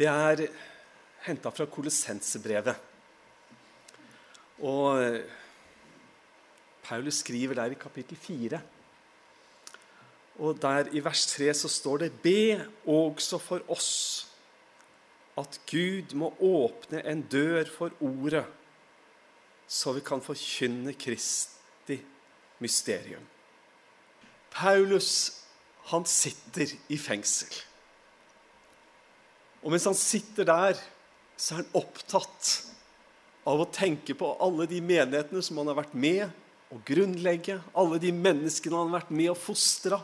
det er henta fra Kolossensebrevet. Og eh, Paulus skriver der i kapittel 4. Og der i vers 3 så står det Be også for oss at Gud må åpne en dør for ordet, så vi kan forkynne Kristi mysterium. Paulus han sitter i fengsel. Og mens han sitter der, så er han opptatt av å tenke på alle de menighetene som han har vært med å grunnlegge, alle de menneskene han har vært med å fostre.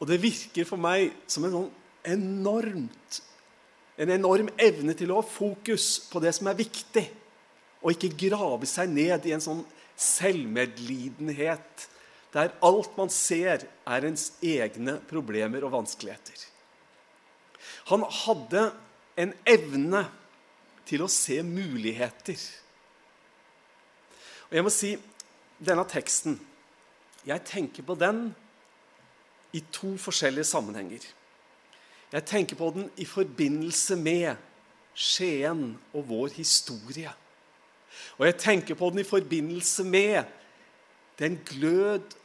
Og det virker for meg som en sånn enormt en enorm evne til å ha fokus på det som er viktig, og ikke grave seg ned i en sånn selvmedlidenhet der alt man ser, er ens egne problemer og vanskeligheter. Han hadde en evne til å se muligheter. Og jeg må si denne teksten Jeg tenker på den i to forskjellige sammenhenger. Jeg tenker på den i forbindelse med Skien og vår historie. Og jeg tenker på den i forbindelse med den glød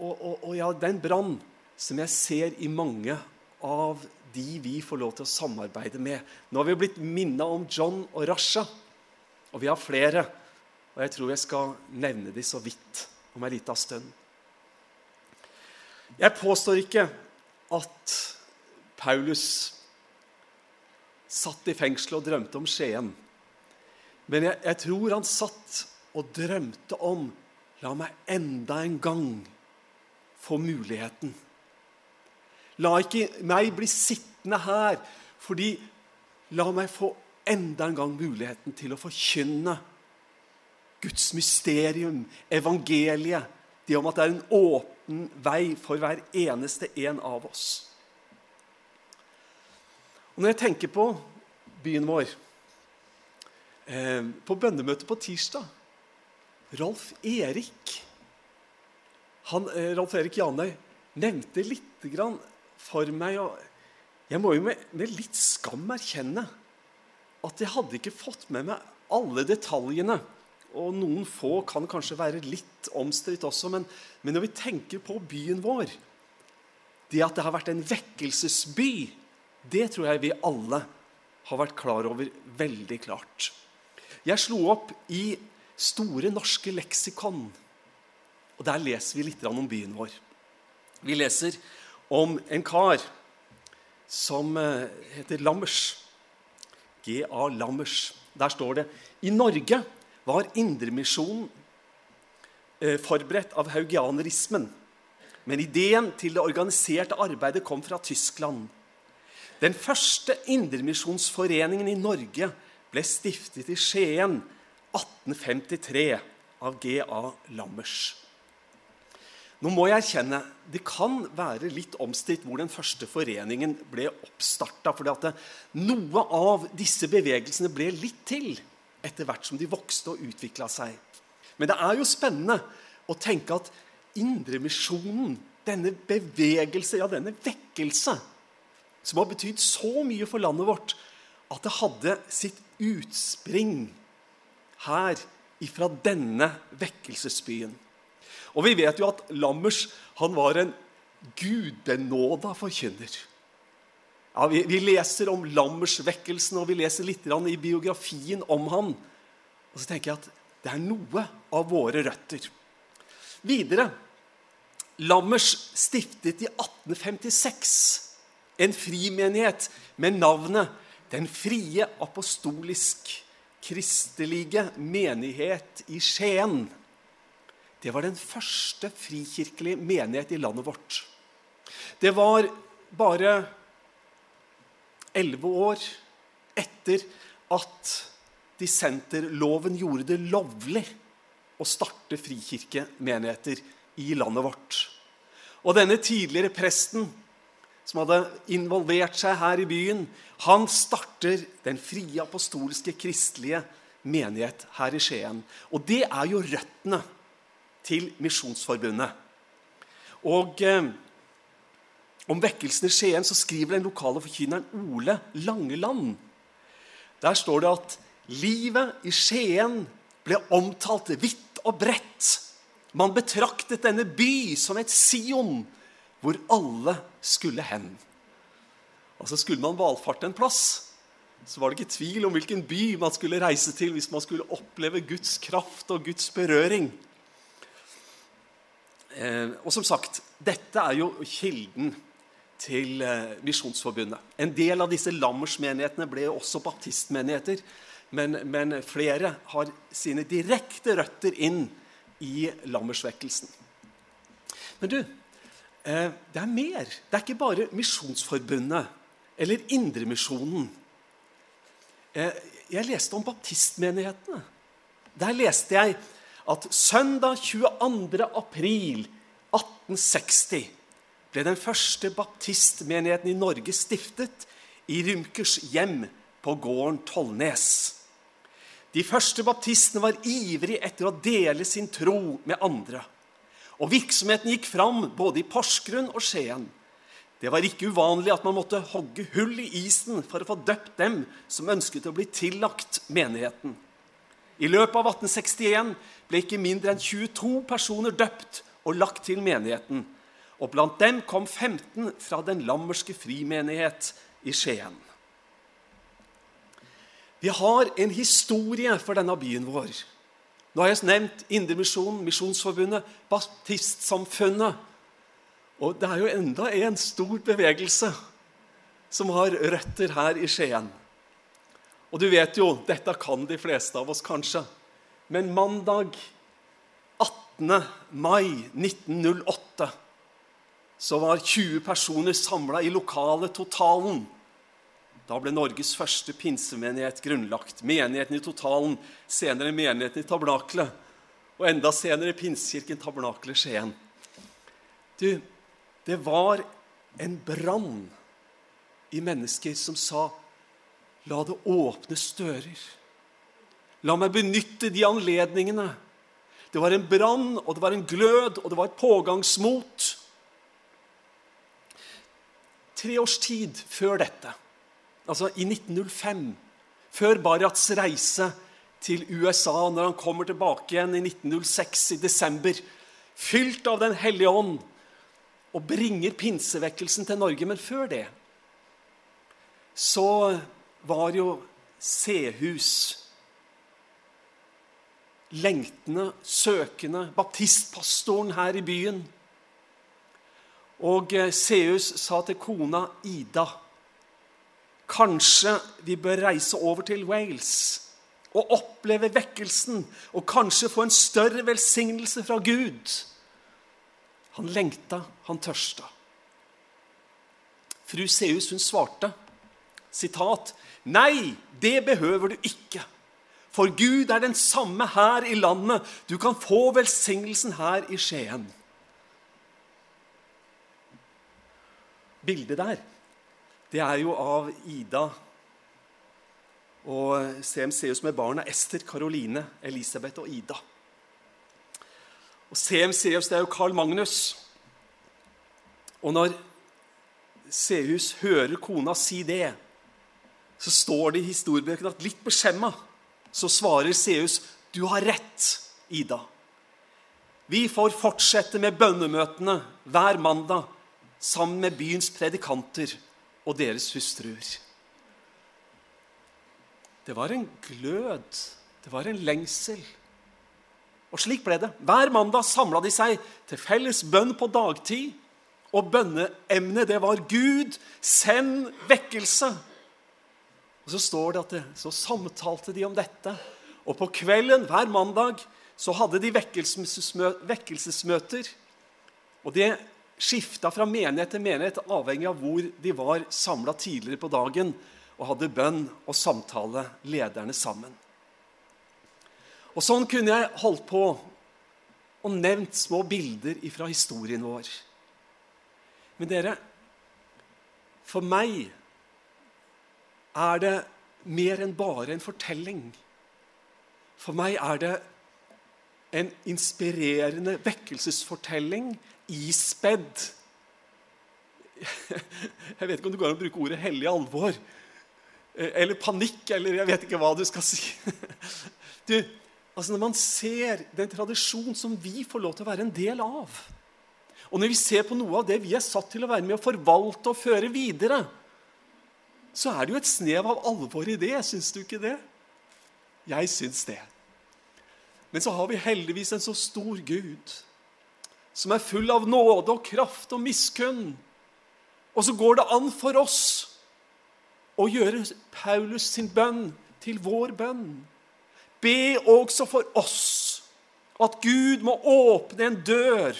og, og, og ja, den brann som jeg ser i mange av de vi får lov til å samarbeide med. Nå har vi blitt minna om John og Rasha, og vi har flere. Og jeg tror jeg skal nevne de så vidt om ei lita stund. Jeg påstår ikke at Paulus satt i fengsel og drømte om Skien. Men jeg, jeg tror han satt og drømte om La meg enda en gang få muligheten La ikke meg bli sittende her, fordi la meg få enda en gang muligheten til å forkynne Guds mysterium, evangeliet, det om at det er en åpen vei for hver eneste en av oss. Og Når jeg tenker på byen vår eh, På bønnemøtet på tirsdag Rolf Erik han, eh, Erik Janøy nevnte litt grann for meg. Og jeg må jo med, med, litt skam erkjenne at jeg hadde ikke fått med meg alle detaljene. Og noen få kan kanskje være litt omstridt også, men, men når vi tenker på byen vår Det at det har vært en vekkelsesby, det tror jeg vi alle har vært klar over veldig klart. Jeg slo opp i Store norske leksikon, og der leser vi litt om byen vår. Vi leser om en kar som eh, heter Lammers. G.A. Lammers. Der står det i Norge var Indremisjonen eh, forberedt av haugianerismen. Men ideen til det organiserte arbeidet kom fra Tyskland. Den første indremisjonsforeningen i Norge ble stiftet i Skien 1853 av G.A. Lammers. Nå må jeg erkjenne det kan være litt omstridt hvor den første foreningen ble oppstarta. For noe av disse bevegelsene ble litt til etter hvert som de vokste og utvikla seg. Men det er jo spennende å tenke at Indremisjonen, denne bevegelse, ja, denne vekkelse, som har betydd så mye for landet vårt, at det hadde sitt utspring her ifra denne vekkelsesbyen. Og vi vet jo at Lammers han var en gudbenåda forkynner. Ja, vi, vi, leser om Lammersvekkelsen, og vi leser litt i biografien om han. Og så tenker jeg at det er noe av våre røtter. Videre Lammers stiftet i 1856 en frimenighet med navnet Den frie apostolisk kristelige menighet i Skien. Det var den første frikirkelige menighet i landet vårt. Det var bare elleve år etter at dissenterloven gjorde det lovlig å starte frikirkemenigheter i landet vårt. Og denne tidligere presten som hadde involvert seg her i byen, han starter den frie apostolske kristelige menighet her i Skien. Og det er jo røttene til Misjonsforbundet. Og, eh, om vekkelsen i Skien så skriver den lokale forkynneren Ole Langeland. Der står det at livet i Skien ble omtalt vidt og bredt. Man betraktet denne by som et Sion hvor alle skulle hen. Altså Skulle man valfarte en plass, så var det ikke tvil om hvilken by man skulle reise til hvis man skulle oppleve Guds kraft og Guds berøring. Eh, og som sagt, dette er jo kilden til eh, Misjonsforbundet. En del av disse lammersmenighetene ble jo også baptistmenigheter. Men, men, flere har sine direkte røtter inn i lammersvekkelsen. Men du, eh, det er mer. Det er ikke bare Misjonsforbundet eller Indremisjonen. Jeg leste om baptistmenighetene. Der leste jeg at søndag 22. april 1860 ble den første baptistmenigheten i Norge stiftet i Rymkers hjem på gården Tollnes. De første baptistene var ivrige etter å dele sin tro med andre. Og Virksomheten gikk fram både i Porsgrunn og Skien. Det var ikke uvanlig at man måtte hogge hull i isen for å få døpt dem som ønsket å bli tillagt menigheten. I løpet av 1861 ble ikke mindre enn 22 personer døpt og lagt til menigheten. Og blant dem kom 15 fra Den lammerske frimenighet i Skien. Vi har en historie for denne byen vår. Nå har jeg nevnt Indremisjonen, Misjonsforbundet, Baptistsamfunnet og det er jo enda en stor bevegelse som har røtter her i Skien. Og du vet jo, dette kan de fleste av oss kanskje, men mandag 18. mai 1908 så var 20 personer samla i lokalet Totalen. Da ble Norges første pinsemenighet grunnlagt. Menigheten i Totalen, senere menigheten i Tabernaklet, og enda senere Pinsekirken Tabernaklet Skien. Du, det var en brann i mennesker som sa La det åpnes dører. La meg benytte de anledningene. Det var en brann, og det var en glød, og det var et pågangsmot. Tre års tid før dette, altså i 1905, før Barats reise til USA, når han kommer tilbake igjen i 1906 i desember, fylt av Den hellige ånd, og bringer pinsevekkelsen til Norge. Men før det så var jo Sehus lengtende, søkende, baptistpastoren her i byen. Og Seus Sehus sa til kona Ida Kanskje vi bør reise over til Wales og oppleve vekkelsen og kanskje få en større velsignelse fra Gud. Han lengta, han tørsta. Fru Seus hun svarte, sitat, 'Nei, det behøver du ikke.' For Gud er den samme her i landet. Du kan få velsignelsen her i Skien. Bildet der, det er jo av Ida og CMCus med barna Ester, Karoline, Elisabeth og Ida. Og CMCUs, det er jo Carl Magnus. Og når Seus hører kona si det, så står det i historiebøkene at litt beskjemma så svarer Seus, 'Du har rett, Ida.' Vi får fortsette med bønnemøtene hver mandag sammen med byens predikanter og deres hustruer. Det var en glød, det var en lengsel. Og slik ble det. Hver mandag samla de seg til felles bønn på dagtid. Og bønneemnet, det var 'Gud, send vekkelse'. Og Så står det at det, så samtalte de om dette. Og på kvelden hver mandag så hadde de vekkelsesmøter. Og det skifta fra menighet til menighet, avhengig av hvor de var samla tidligere på dagen og hadde bønn og samtale lederne sammen. Og sånn kunne jeg holdt på og nevnt små bilder fra historien vår. Men dere, for meg er det mer enn bare en fortelling. For meg er det en inspirerende vekkelsesfortelling ispedd Jeg vet ikke om det går an å bruke ordet 'hellig alvor'. Eller panikk, eller jeg vet ikke hva du skal si. Du, altså Når man ser den tradisjon som vi får lov til å være en del av, og når vi ser på noe av det vi er satt til å være med å forvalte og føre videre, så er det jo et snev av alvor i det. Syns du ikke det? Jeg syns det. Men så har vi heldigvis en så stor Gud, som er full av nåde og kraft og miskunn. Og så går det an for oss å gjøre Paulus sin bønn til vår bønn. Be også for oss at Gud må åpne en dør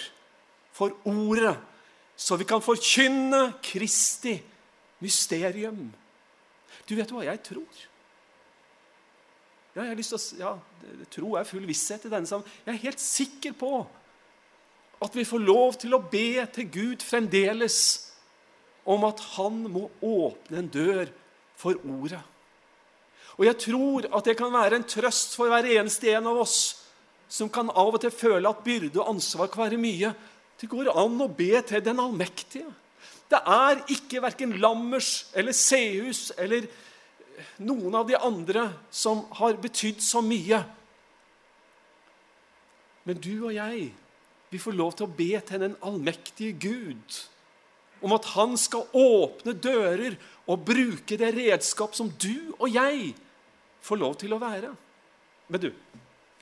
for ordet, så vi kan forkynne Kristi mysterium. Du vet hva jeg tror? Ja, jeg har lyst til å, ja, Tro er full visshet i denne sammenheng. Jeg er helt sikker på at vi får lov til å be til Gud fremdeles om at han må åpne en dør for ordet. Og jeg tror at det kan være en trøst for hver eneste en av oss som kan av og til føle at byrde og ansvar kan være mye. Det går an å be til den allmektige. Det er ikke verken Lammers eller Sehus eller noen av de andre som har betydd så mye. Men du og jeg, vi får lov til å be til den allmektige Gud om at han skal åpne dører og bruke det redskap som du og jeg får lov til å være. Men du,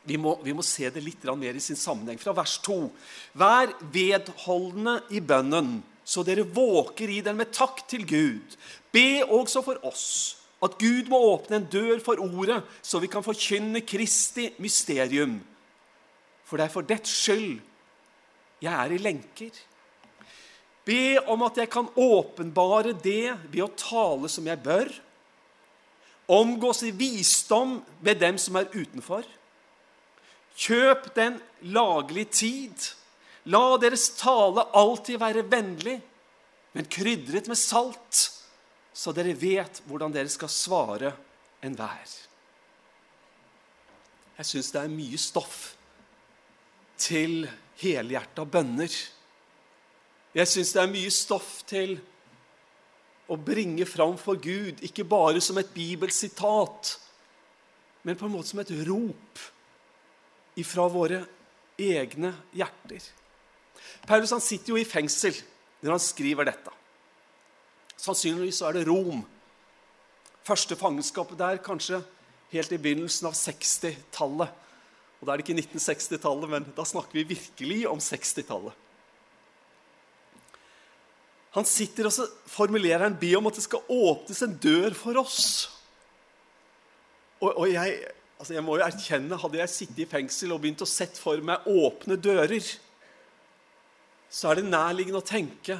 vi må, vi må se det litt mer i sin sammenheng. Fra vers 2.: Vær vedholdende i bønnen, så dere våker i den med takk til Gud. Be også for oss at Gud må åpne en dør for ordet, så vi kan forkynne Kristi mysterium. For det er for dets skyld jeg er i lenker. Be om at jeg kan åpenbare det ved å tale som jeg bør. Omgås i visdom med dem som er utenfor. Kjøp den laglige tid. La deres tale alltid være vennlig, men krydret med salt, så dere vet hvordan dere skal svare enhver. Jeg syns det er mye stoff til helhjerta bønner jeg syns det er mye stoff til å bringe fram for Gud, ikke bare som et bibelsitat, men på en måte som et rop ifra våre egne hjerter. Paulus han sitter jo i fengsel når han skriver dette. Sannsynligvis så er det Rom. Første fangenskapet der kanskje helt i begynnelsen av 60-tallet. Og Da er det ikke 1960-tallet, men da snakker vi virkelig om 60-tallet. Han sitter og så formulerer en be om at det skal åpnes en dør for oss. Og, og jeg, altså jeg må jo erkjenne, Hadde jeg sittet i fengsel og begynt å sette for meg åpne dører, så er det nærliggende å tenke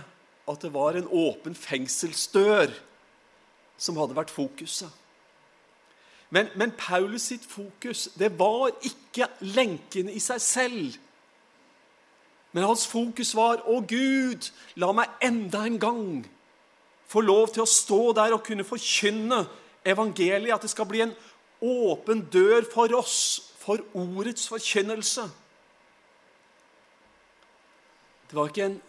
at det var en åpen fengselsdør som hadde vært fokuset. Men, men Paulus sitt fokus det var ikke lenkene i seg selv. Men hans fokus var å Gud, la meg enda en gang få lov til å stå der og kunne forkynne evangeliet. At det skal bli en åpen dør for oss for ordets forkynnelse. Det var ikke en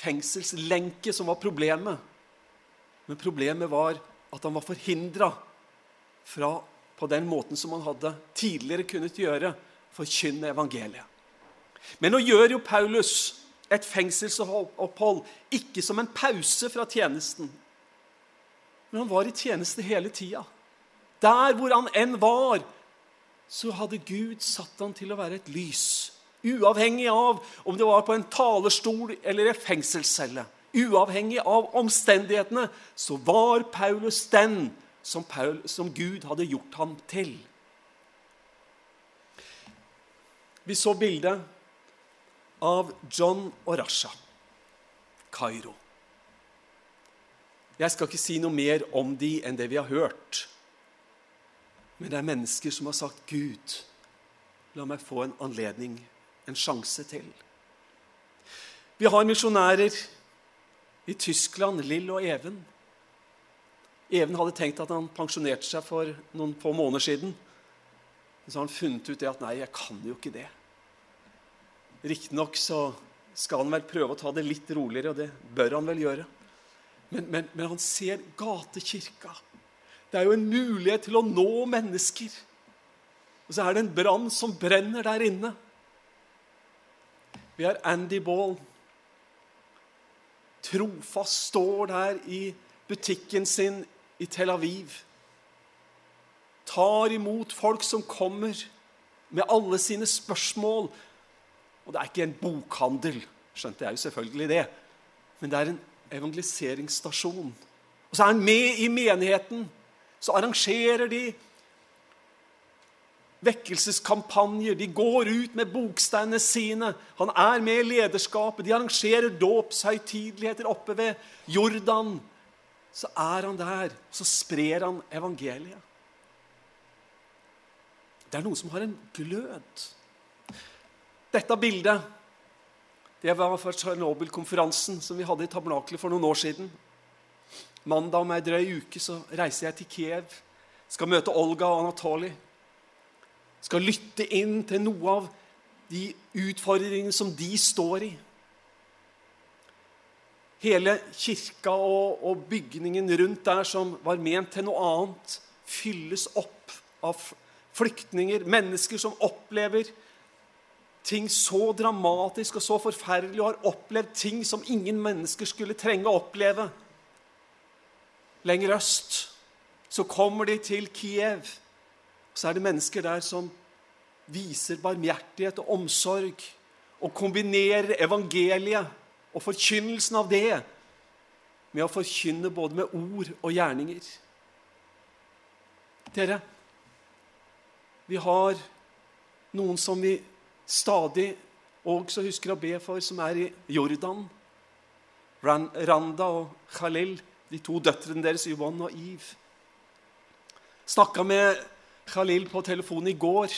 fengselslenke som var problemet. Men problemet var at han var forhindra fra på den måten som han hadde tidligere kunnet gjøre, forkynne evangeliet. Men nå gjør jo Paulus et fengselsopphold ikke som en pause fra tjenesten. Men han var i tjeneste hele tida. Der hvor han enn var, så hadde Gud satt han til å være et lys. Uavhengig av om det var på en talerstol eller en fengselscelle. Uavhengig av omstendighetene så var Paulus den som, Paul, som Gud hadde gjort ham til. Vi så bildet av John og Rasha, Kairo. Jeg skal ikke si noe mer om de enn det vi har hørt. Men det er mennesker som har sagt, 'Gud, la meg få en anledning, en sjanse til'. Vi har misjonærer i Tyskland, Lill og Even. Even hadde tenkt at han pensjonerte seg for noen få måneder siden. Men så har han funnet ut det at 'nei, jeg kan jo ikke det'. Riktignok så skal han vel prøve å ta det litt roligere, og det bør han vel gjøre. Men, men, men han ser gatekirka. Det er jo en mulighet til å nå mennesker. Og så er det en brann som brenner der inne. Vi har Andy Ball. Trofast står der i butikken sin i Tel Aviv. Tar imot folk som kommer med alle sine spørsmål. Og det er ikke en bokhandel, skjønte jeg jo selvfølgelig det. Men det er en evangeliseringsstasjon. Og så er han med i menigheten. Så arrangerer de vekkelseskampanjer. De går ut med boksteinene sine. Han er med i lederskapet. De arrangerer dåpshøytideligheter oppe ved Jordan. Så er han der, så sprer han evangeliet. Det er noen som har en glød. Dette bildet det var fra Tsjernobyl-konferansen som vi hadde i Tabernakelet for noen år siden. Mandag om ei drøy uke så reiser jeg til Kiev. Skal møte Olga og Anatoly. Skal lytte inn til noe av de utfordringene som de står i. Hele kirka og, og bygningen rundt der som var ment til noe annet, fylles opp av flyktninger, mennesker som opplever ting så dramatisk og så forferdelig og har opplevd ting som ingen mennesker skulle trenge å oppleve. Lenger øst så kommer de til Kiev. Så er det mennesker der som viser barmhjertighet og omsorg og kombinerer evangeliet og forkynnelsen av det med å forkynne både med ord og gjerninger. Dere, vi har noen som vi stadig også husker å be for, som er i Jordan. Randa og Khalil, de to døtrene deres, Yvonne og Eve. Snakka med Khalil på telefonen i går.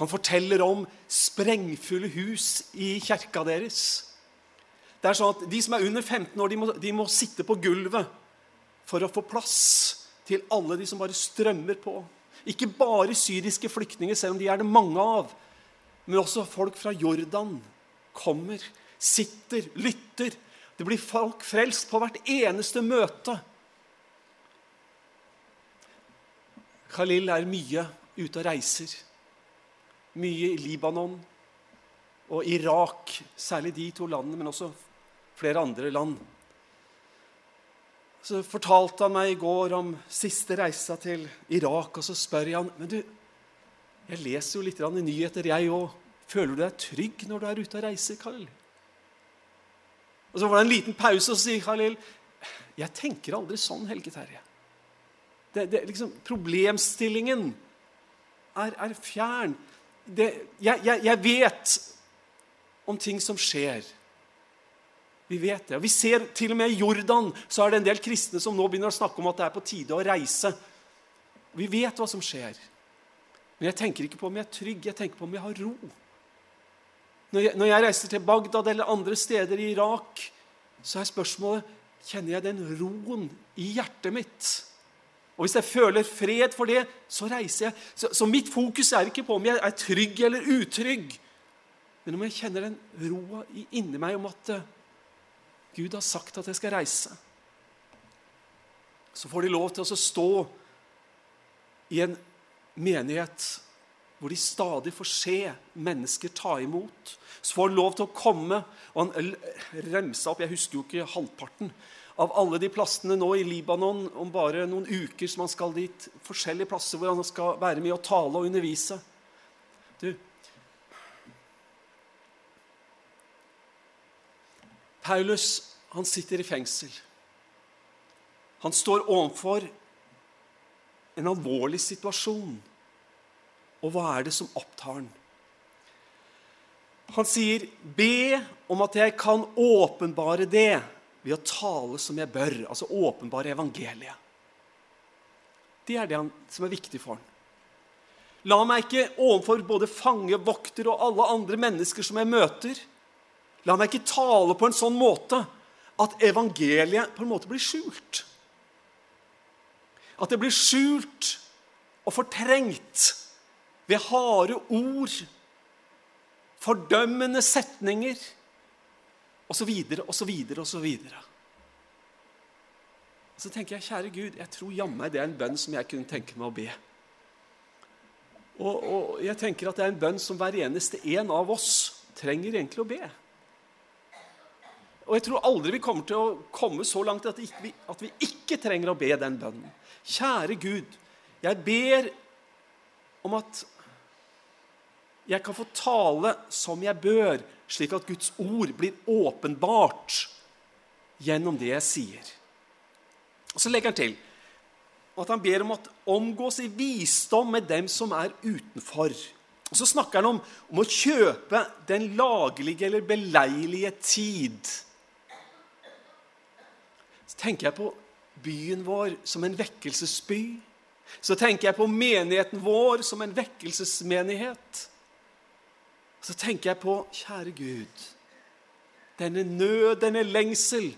Han forteller om sprengfulle hus i kjerka deres. Det er sånn at De som er under 15 år, de må, de må sitte på gulvet for å få plass til alle de som bare strømmer på. Ikke bare syriske flyktninger, selv om de er det mange av. Men også folk fra Jordan kommer, sitter, lytter. Det blir folk frelst på hvert eneste møte. Khalil er mye ute og reiser. Mye i Libanon og Irak, særlig de to landene, men også flere andre land. Så fortalte han meg i går om siste reisa til Irak, og så spør jeg han men du, jeg leser jo litt i nyheter, jeg òg. Føler du deg trygg når du er ute og reiser, Khalil? Og Så var det en liten pause, og så sier Khalil jeg tenker aldri sånn, Helge Terje. Det, det, liksom, problemstillingen er, er fjern. Det, jeg, jeg, jeg vet om ting som skjer. Vi vet det. Og vi ser til og med i Jordan så er det en del kristne som nå begynner å snakke om at det er på tide å reise. Vi vet hva som skjer. Men jeg tenker ikke på om jeg er trygg, jeg tenker på om jeg har ro. Når jeg, når jeg reiser til Bagdad eller andre steder i Irak, så er spørsmålet kjenner jeg den roen i hjertet mitt. Og Hvis jeg føler fred for det, så reiser jeg. Så, så mitt fokus er ikke på om jeg er trygg eller utrygg, men om jeg kjenner den roa inni meg om at Gud har sagt at jeg skal reise. Så får de lov til å stå i en menighet hvor de stadig får se mennesker ta imot. Så får de lov til å komme og Han remsa opp Jeg husker jo ikke halvparten av alle de plassene nå i Libanon om bare noen uker som han skal dit. Forskjellige plasser hvor han skal være med og tale og undervise. Du, Paulus han sitter i fengsel. Han står overfor en alvorlig situasjon. Og hva er det som opptar han? Han sier, 'Be om at jeg kan åpenbare det ved å tale som jeg bør.' Altså åpenbare evangeliet. Det er det han, som er viktig for han. La meg ikke overfor både fange, vokter og alle andre mennesker som jeg møter, La meg ikke tale på en sånn måte at evangeliet på en måte blir skjult. At det blir skjult og fortrengt ved harde ord fordømmende setninger osv. videre. Og Så tenker jeg, kjære Gud, jeg tror jammen det er en bønn som jeg kunne tenke meg å be. Og, og, jeg tenker at det er en bønn som hver eneste en av oss trenger egentlig å be. Og jeg tror aldri vi kommer til å komme så langt at, vi, at vi ikke trenger å be den bønnen. Kjære Gud, jeg ber om at jeg kan få tale som jeg bør, slik at Guds ord blir åpenbart gjennom det jeg sier. Og Så legger han til at han ber om at omgås i visdom med dem som er utenfor. Og Så snakker han om, om å kjøpe den lagelige eller beleilige tid. Så tenker jeg på byen vår som en vekkelsesby. Så tenker jeg på menigheten vår som en vekkelsesmenighet. Så tenker jeg på, kjære Gud, denne nød, denne lengsel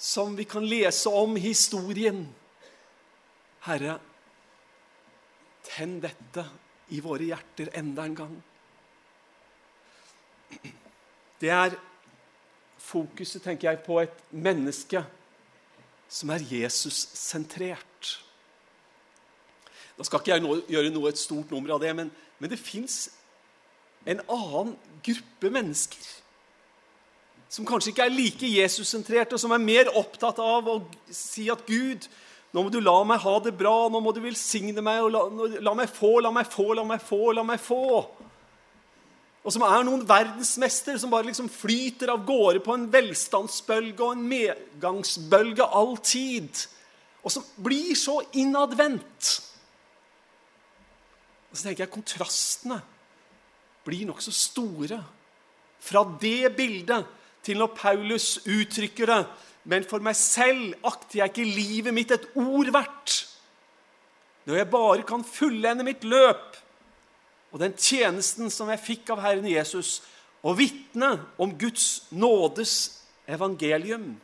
som vi kan lese om historien. Herre, tenn dette i våre hjerter enda en gang. Det er fokuset, tenker jeg, på et menneske som er Jesus-sentrert. Da skal ikke jeg gjøre noe et stort nummer av det, men, men det fins en annen gruppe mennesker som kanskje ikke er like Jesus-sentrerte, og som er mer opptatt av å si at Gud, nå må du la meg ha det bra, nå må du velsigne meg, og la, la meg få, la meg få, la meg få, la meg få. Og som er noen verdensmestere som bare liksom flyter av gårde på en velstandsbølge og en medgangsbølge all tid. Og som blir så innadvendt. Og så tenker jeg kontrastene blir nokså store fra det bildet til når Paulus uttrykker det. Men for meg selv akter jeg ikke livet mitt et ord verdt. Når jeg bare kan fullende mitt løp og den tjenesten som jeg fikk av Herren Jesus, og vitne om Guds nådes evangelium.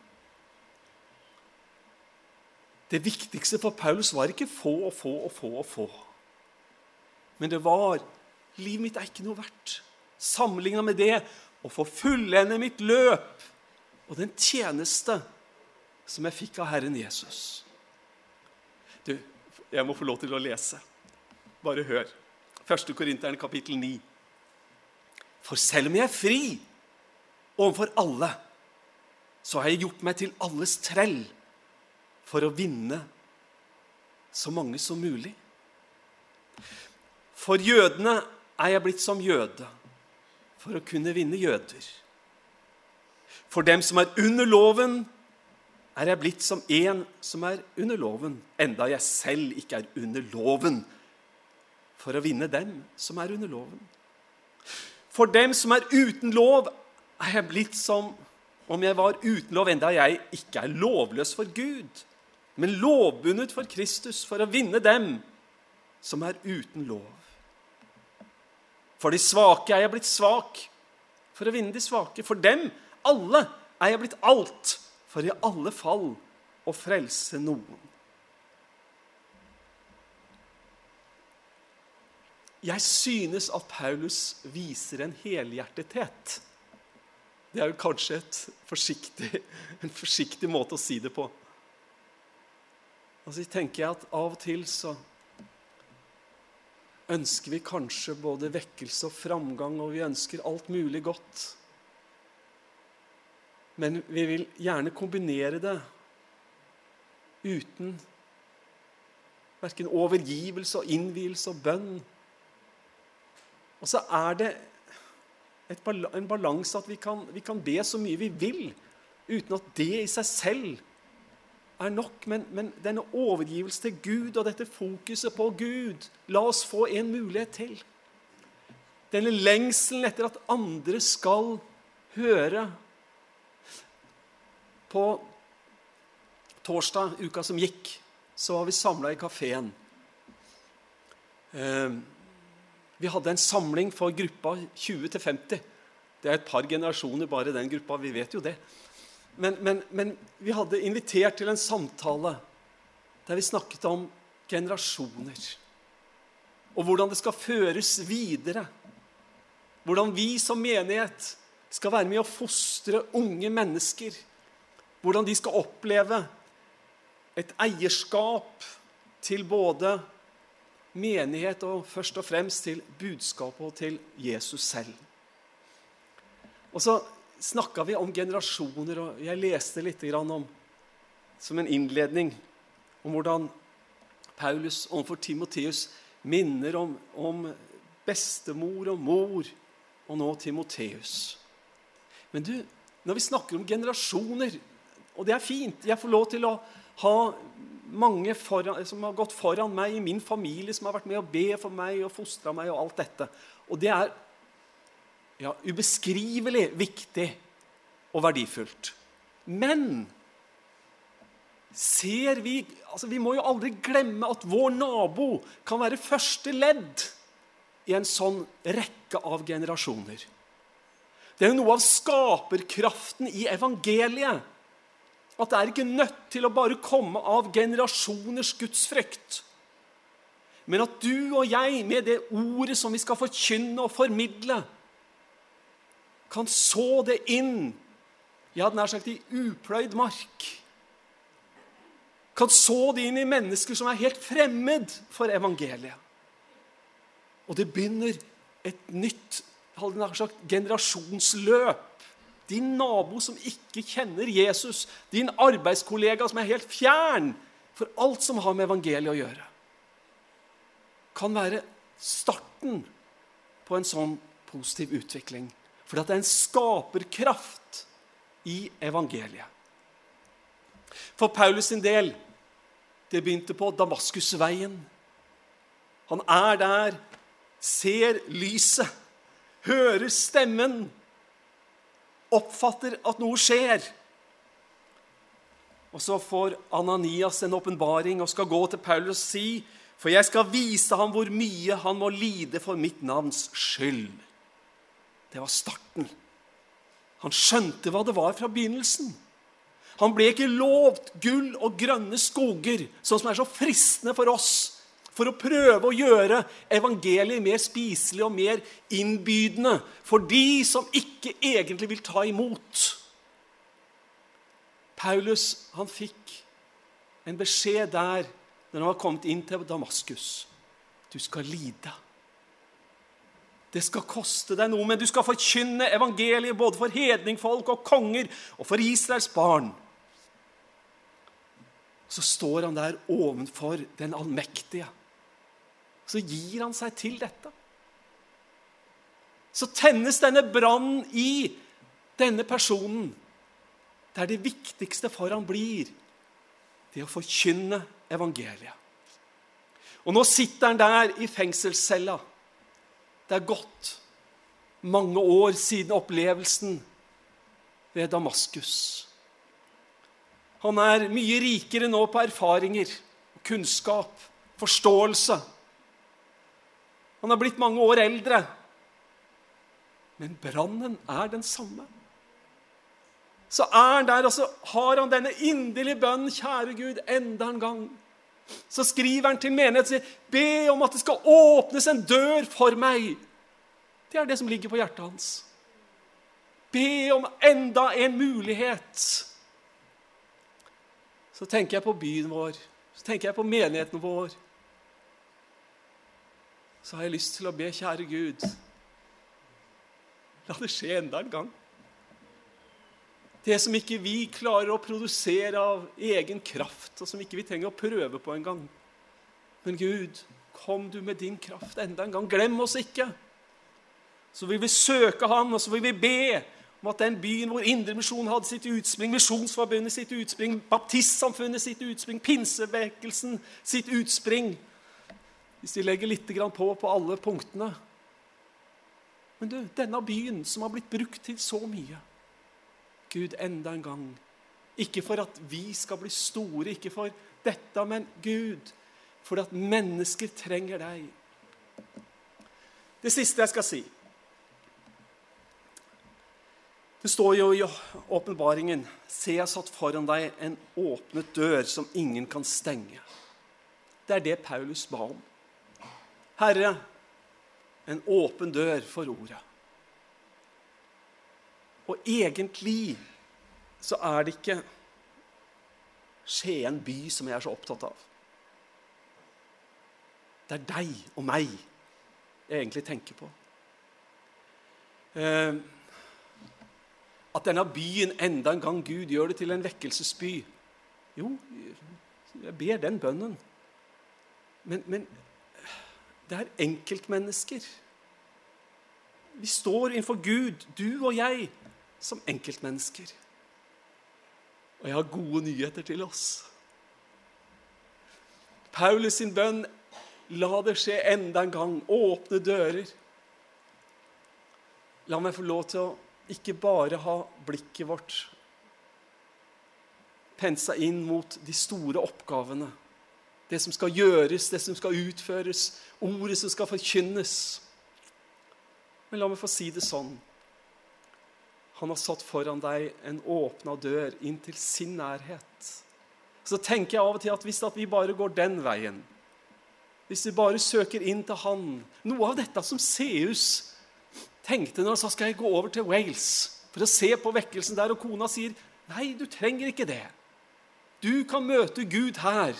Det viktigste for Paulus var ikke få og få og få og få. Men det var livet mitt er ikke noe verdt. Sammenligna med det å få fullende mitt løp og den tjeneste som jeg fikk av Herren Jesus. Du, jeg må få lov til å lese. Bare hør. 1. Korinteren kapittel 9. For selv om jeg er fri overfor alle, så har jeg gjort meg til alles trell for å vinne så mange som mulig. For jødene er jeg blitt som jøde for å kunne vinne jøder. For dem som er under loven, er jeg blitt som en som er under loven, enda jeg selv ikke er under loven, for å vinne dem som er under loven. For dem som er uten lov, er jeg blitt som om jeg var uten lov, enda jeg ikke er lovløs for Gud, men lovbundet for Kristus, for å vinne dem som er uten lov. For de svake er jeg blitt svak, for å vinne de svake. For dem, alle, er jeg blitt alt, for i alle fall å frelse noen. Jeg synes at Paulus viser en helhjertethet. Det er jo kanskje forsiktig, en forsiktig måte å si det på. Og så tenker jeg at Av og til så ønsker vi kanskje både vekkelse og framgang, og vi ønsker alt mulig godt. Men vi vil gjerne kombinere det uten verken overgivelse og innvielse og bønn. Og så er det et, en balanse at vi kan, vi kan be så mye vi vil, uten at det i seg selv er nok, men, men denne overgivelse til Gud og dette fokuset på Gud La oss få en mulighet til. Denne lengselen etter at andre skal høre. På torsdag uka som gikk, så var vi samla i kafeen. Eh, vi hadde en samling for gruppa 20-50. Det er et par generasjoner bare den gruppa. Vi vet jo det. Men, men, men, vi hadde invitert til en samtale der vi snakket om generasjoner. Og hvordan det skal føres videre. hvordan vi som menighet skal være med å fostre unge mennesker. Hvordan de skal oppleve et eierskap til både menighet og først og fremst til budskapet og til Jesus selv. Og så snakka vi om generasjoner, og jeg leste litt om, som en innledning om hvordan Paulus overfor Timoteus minner om, om bestemor og mor, og nå Timoteus. Men du, når vi snakker om generasjoner, og det er fint Jeg får lov til å ha mange foran, som har gått foran meg i min familie, som har vært med å be for meg og fostra meg og alt dette. Og det er ja, ubeskrivelig viktig og verdifullt. Men ser vi altså Vi må jo aldri glemme at vår nabo kan være første ledd i en sånn rekke av generasjoner. Det er jo noe av skaperkraften i evangeliet. At det er ikke nødt til å bare komme av generasjoners gudsfrykt. Men at du og jeg, med det ordet som vi skal forkynne og formidle, kan så det inn jeg hadde nær sagt i upløyd mark. Kan så det inn i mennesker som er helt fremmed for evangeliet. Og det begynner et nytt hadde nær sagt, generasjonsløp. Din nabo som ikke kjenner Jesus, din arbeidskollega som er helt fjern for alt som har med evangeliet å gjøre, kan være starten på en sånn positiv utvikling. For det er en skaperkraft i evangeliet. For Paulus sin del det begynte på Damaskusveien. Han er der, ser lyset, hører stemmen, oppfatter at noe skjer. Og så får Ananias en åpenbaring og skal gå til Paulus og si for jeg skal vise ham hvor mye han må lide for mitt navns skyld. Det var starten. Han skjønte hva det var fra begynnelsen. Han ble ikke lovt gull og grønne skoger, sånn som er så fristende for oss, for å prøve å gjøre evangeliet mer spiselig og mer innbydende for de som ikke egentlig vil ta imot. Paulus han fikk en beskjed der når han var kommet inn til Damaskus. Du skal lide. Det skal koste deg noe, men du skal forkynne evangeliet både for hedningfolk og konger og for Israels barn. Så står han der ovenfor den allmektige. Så gir han seg til dette. Så tennes denne brannen i denne personen, der det viktigste for han blir det å forkynne evangeliet. Og nå sitter han der i fengselscella. Det er gått mange år siden opplevelsen ved Damaskus. Han er mye rikere nå på erfaringer, kunnskap, forståelse. Han er blitt mange år eldre. Men brannen er den samme. Så er han der, og så har han denne inderlige bønnen, kjære Gud, enda en gang. Så skriver han til menigheten sin, be om at det skal åpnes en dør for meg. Det er det som ligger på hjertet hans. Be om enda en mulighet så tenker jeg på byen vår, så tenker jeg på menigheten vår. Så har jeg lyst til å be, kjære Gud, la det skje enda en gang. Det som ikke vi klarer å produsere av egen kraft, og som ikke vi trenger å prøve på engang. Men Gud, kom du med din kraft enda en gang. Glem oss ikke. Så vil vi søke Han, og så vil vi be om at den byen hvor Indremisjonen hadde sitt utspring, Misjonsforbundet sitt utspring, Baptistsamfunnet sitt utspring, Pinsevekkelsen sitt utspring Hvis de legger litt på på alle punktene Men du, denne byen som har blitt brukt til så mye Gud, enda en gang. Ikke for at vi skal bli store, ikke for dette, men Gud, for at mennesker trenger deg. Det siste jeg skal si Det står jo i åpenbaringen Se, jeg satt foran deg en åpnet dør som ingen kan stenge. Det er det Paulus ba om. Herre, en åpen dør for ordet. Og egentlig så er det ikke Skien by som jeg er så opptatt av. Det er deg og meg jeg egentlig tenker på. Eh, at denne byen enda en gang Gud gjør det til en vekkelsesby. Jo, jeg ber den bønnen. Men, men det er enkeltmennesker. Vi står innenfor Gud, du og jeg, som enkeltmennesker. Og jeg har gode nyheter til oss. Paulus sin bønn La det skje enda en gang. Åpne dører. La meg få lov til å ikke bare ha blikket vårt pensa inn mot de store oppgavene. Det som skal gjøres, det som skal utføres, ordet som skal forkynnes. Men la meg få si det sånn. Han har satt foran deg en åpna dør inn til sin nærhet. Så tenker jeg av og til at hvis vi bare går den veien, hvis vi bare søker inn til Han Noe av dette som Seus tenkte når han sa skal jeg gå over til Wales for å se på vekkelsen der, og kona sier nei, du trenger ikke det. Du kan møte Gud her.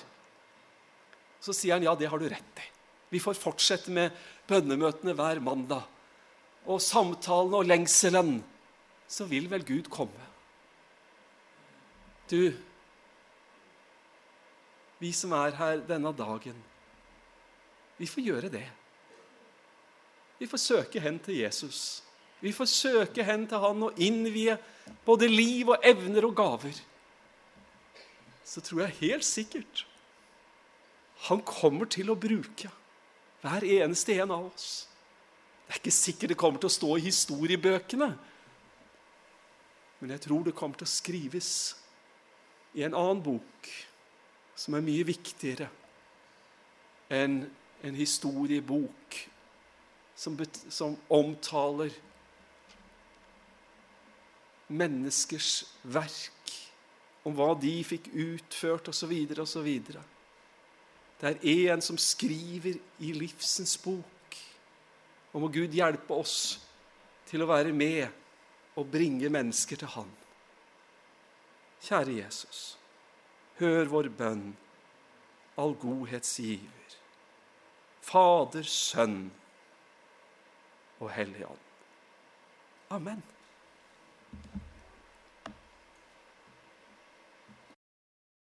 Så sier han ja, det har du rett i. Vi får fortsette med bønnemøtene hver mandag. Og samtalene og lengselen. Så vil vel Gud komme. Du, vi som er her denne dagen vi får gjøre det. Vi får søke hen til Jesus. Vi får søke hen til han og innvie både liv og evner og gaver. Så tror jeg helt sikkert han kommer til å bruke hver eneste en av oss. Det er ikke sikkert det kommer til å stå i historiebøkene, men jeg tror det kommer til å skrives i en annen bok som er mye viktigere enn en historiebok som, som omtaler menneskers verk, om hva de fikk utført, osv., osv. Det er en som skriver i livsens bok. Og må Gud hjelpe oss til å være med og bringe mennesker til Han. Kjære Jesus, hør vår bønn, all godhetsgiver. Fader, Sønn og Hellig Ånd. Amen.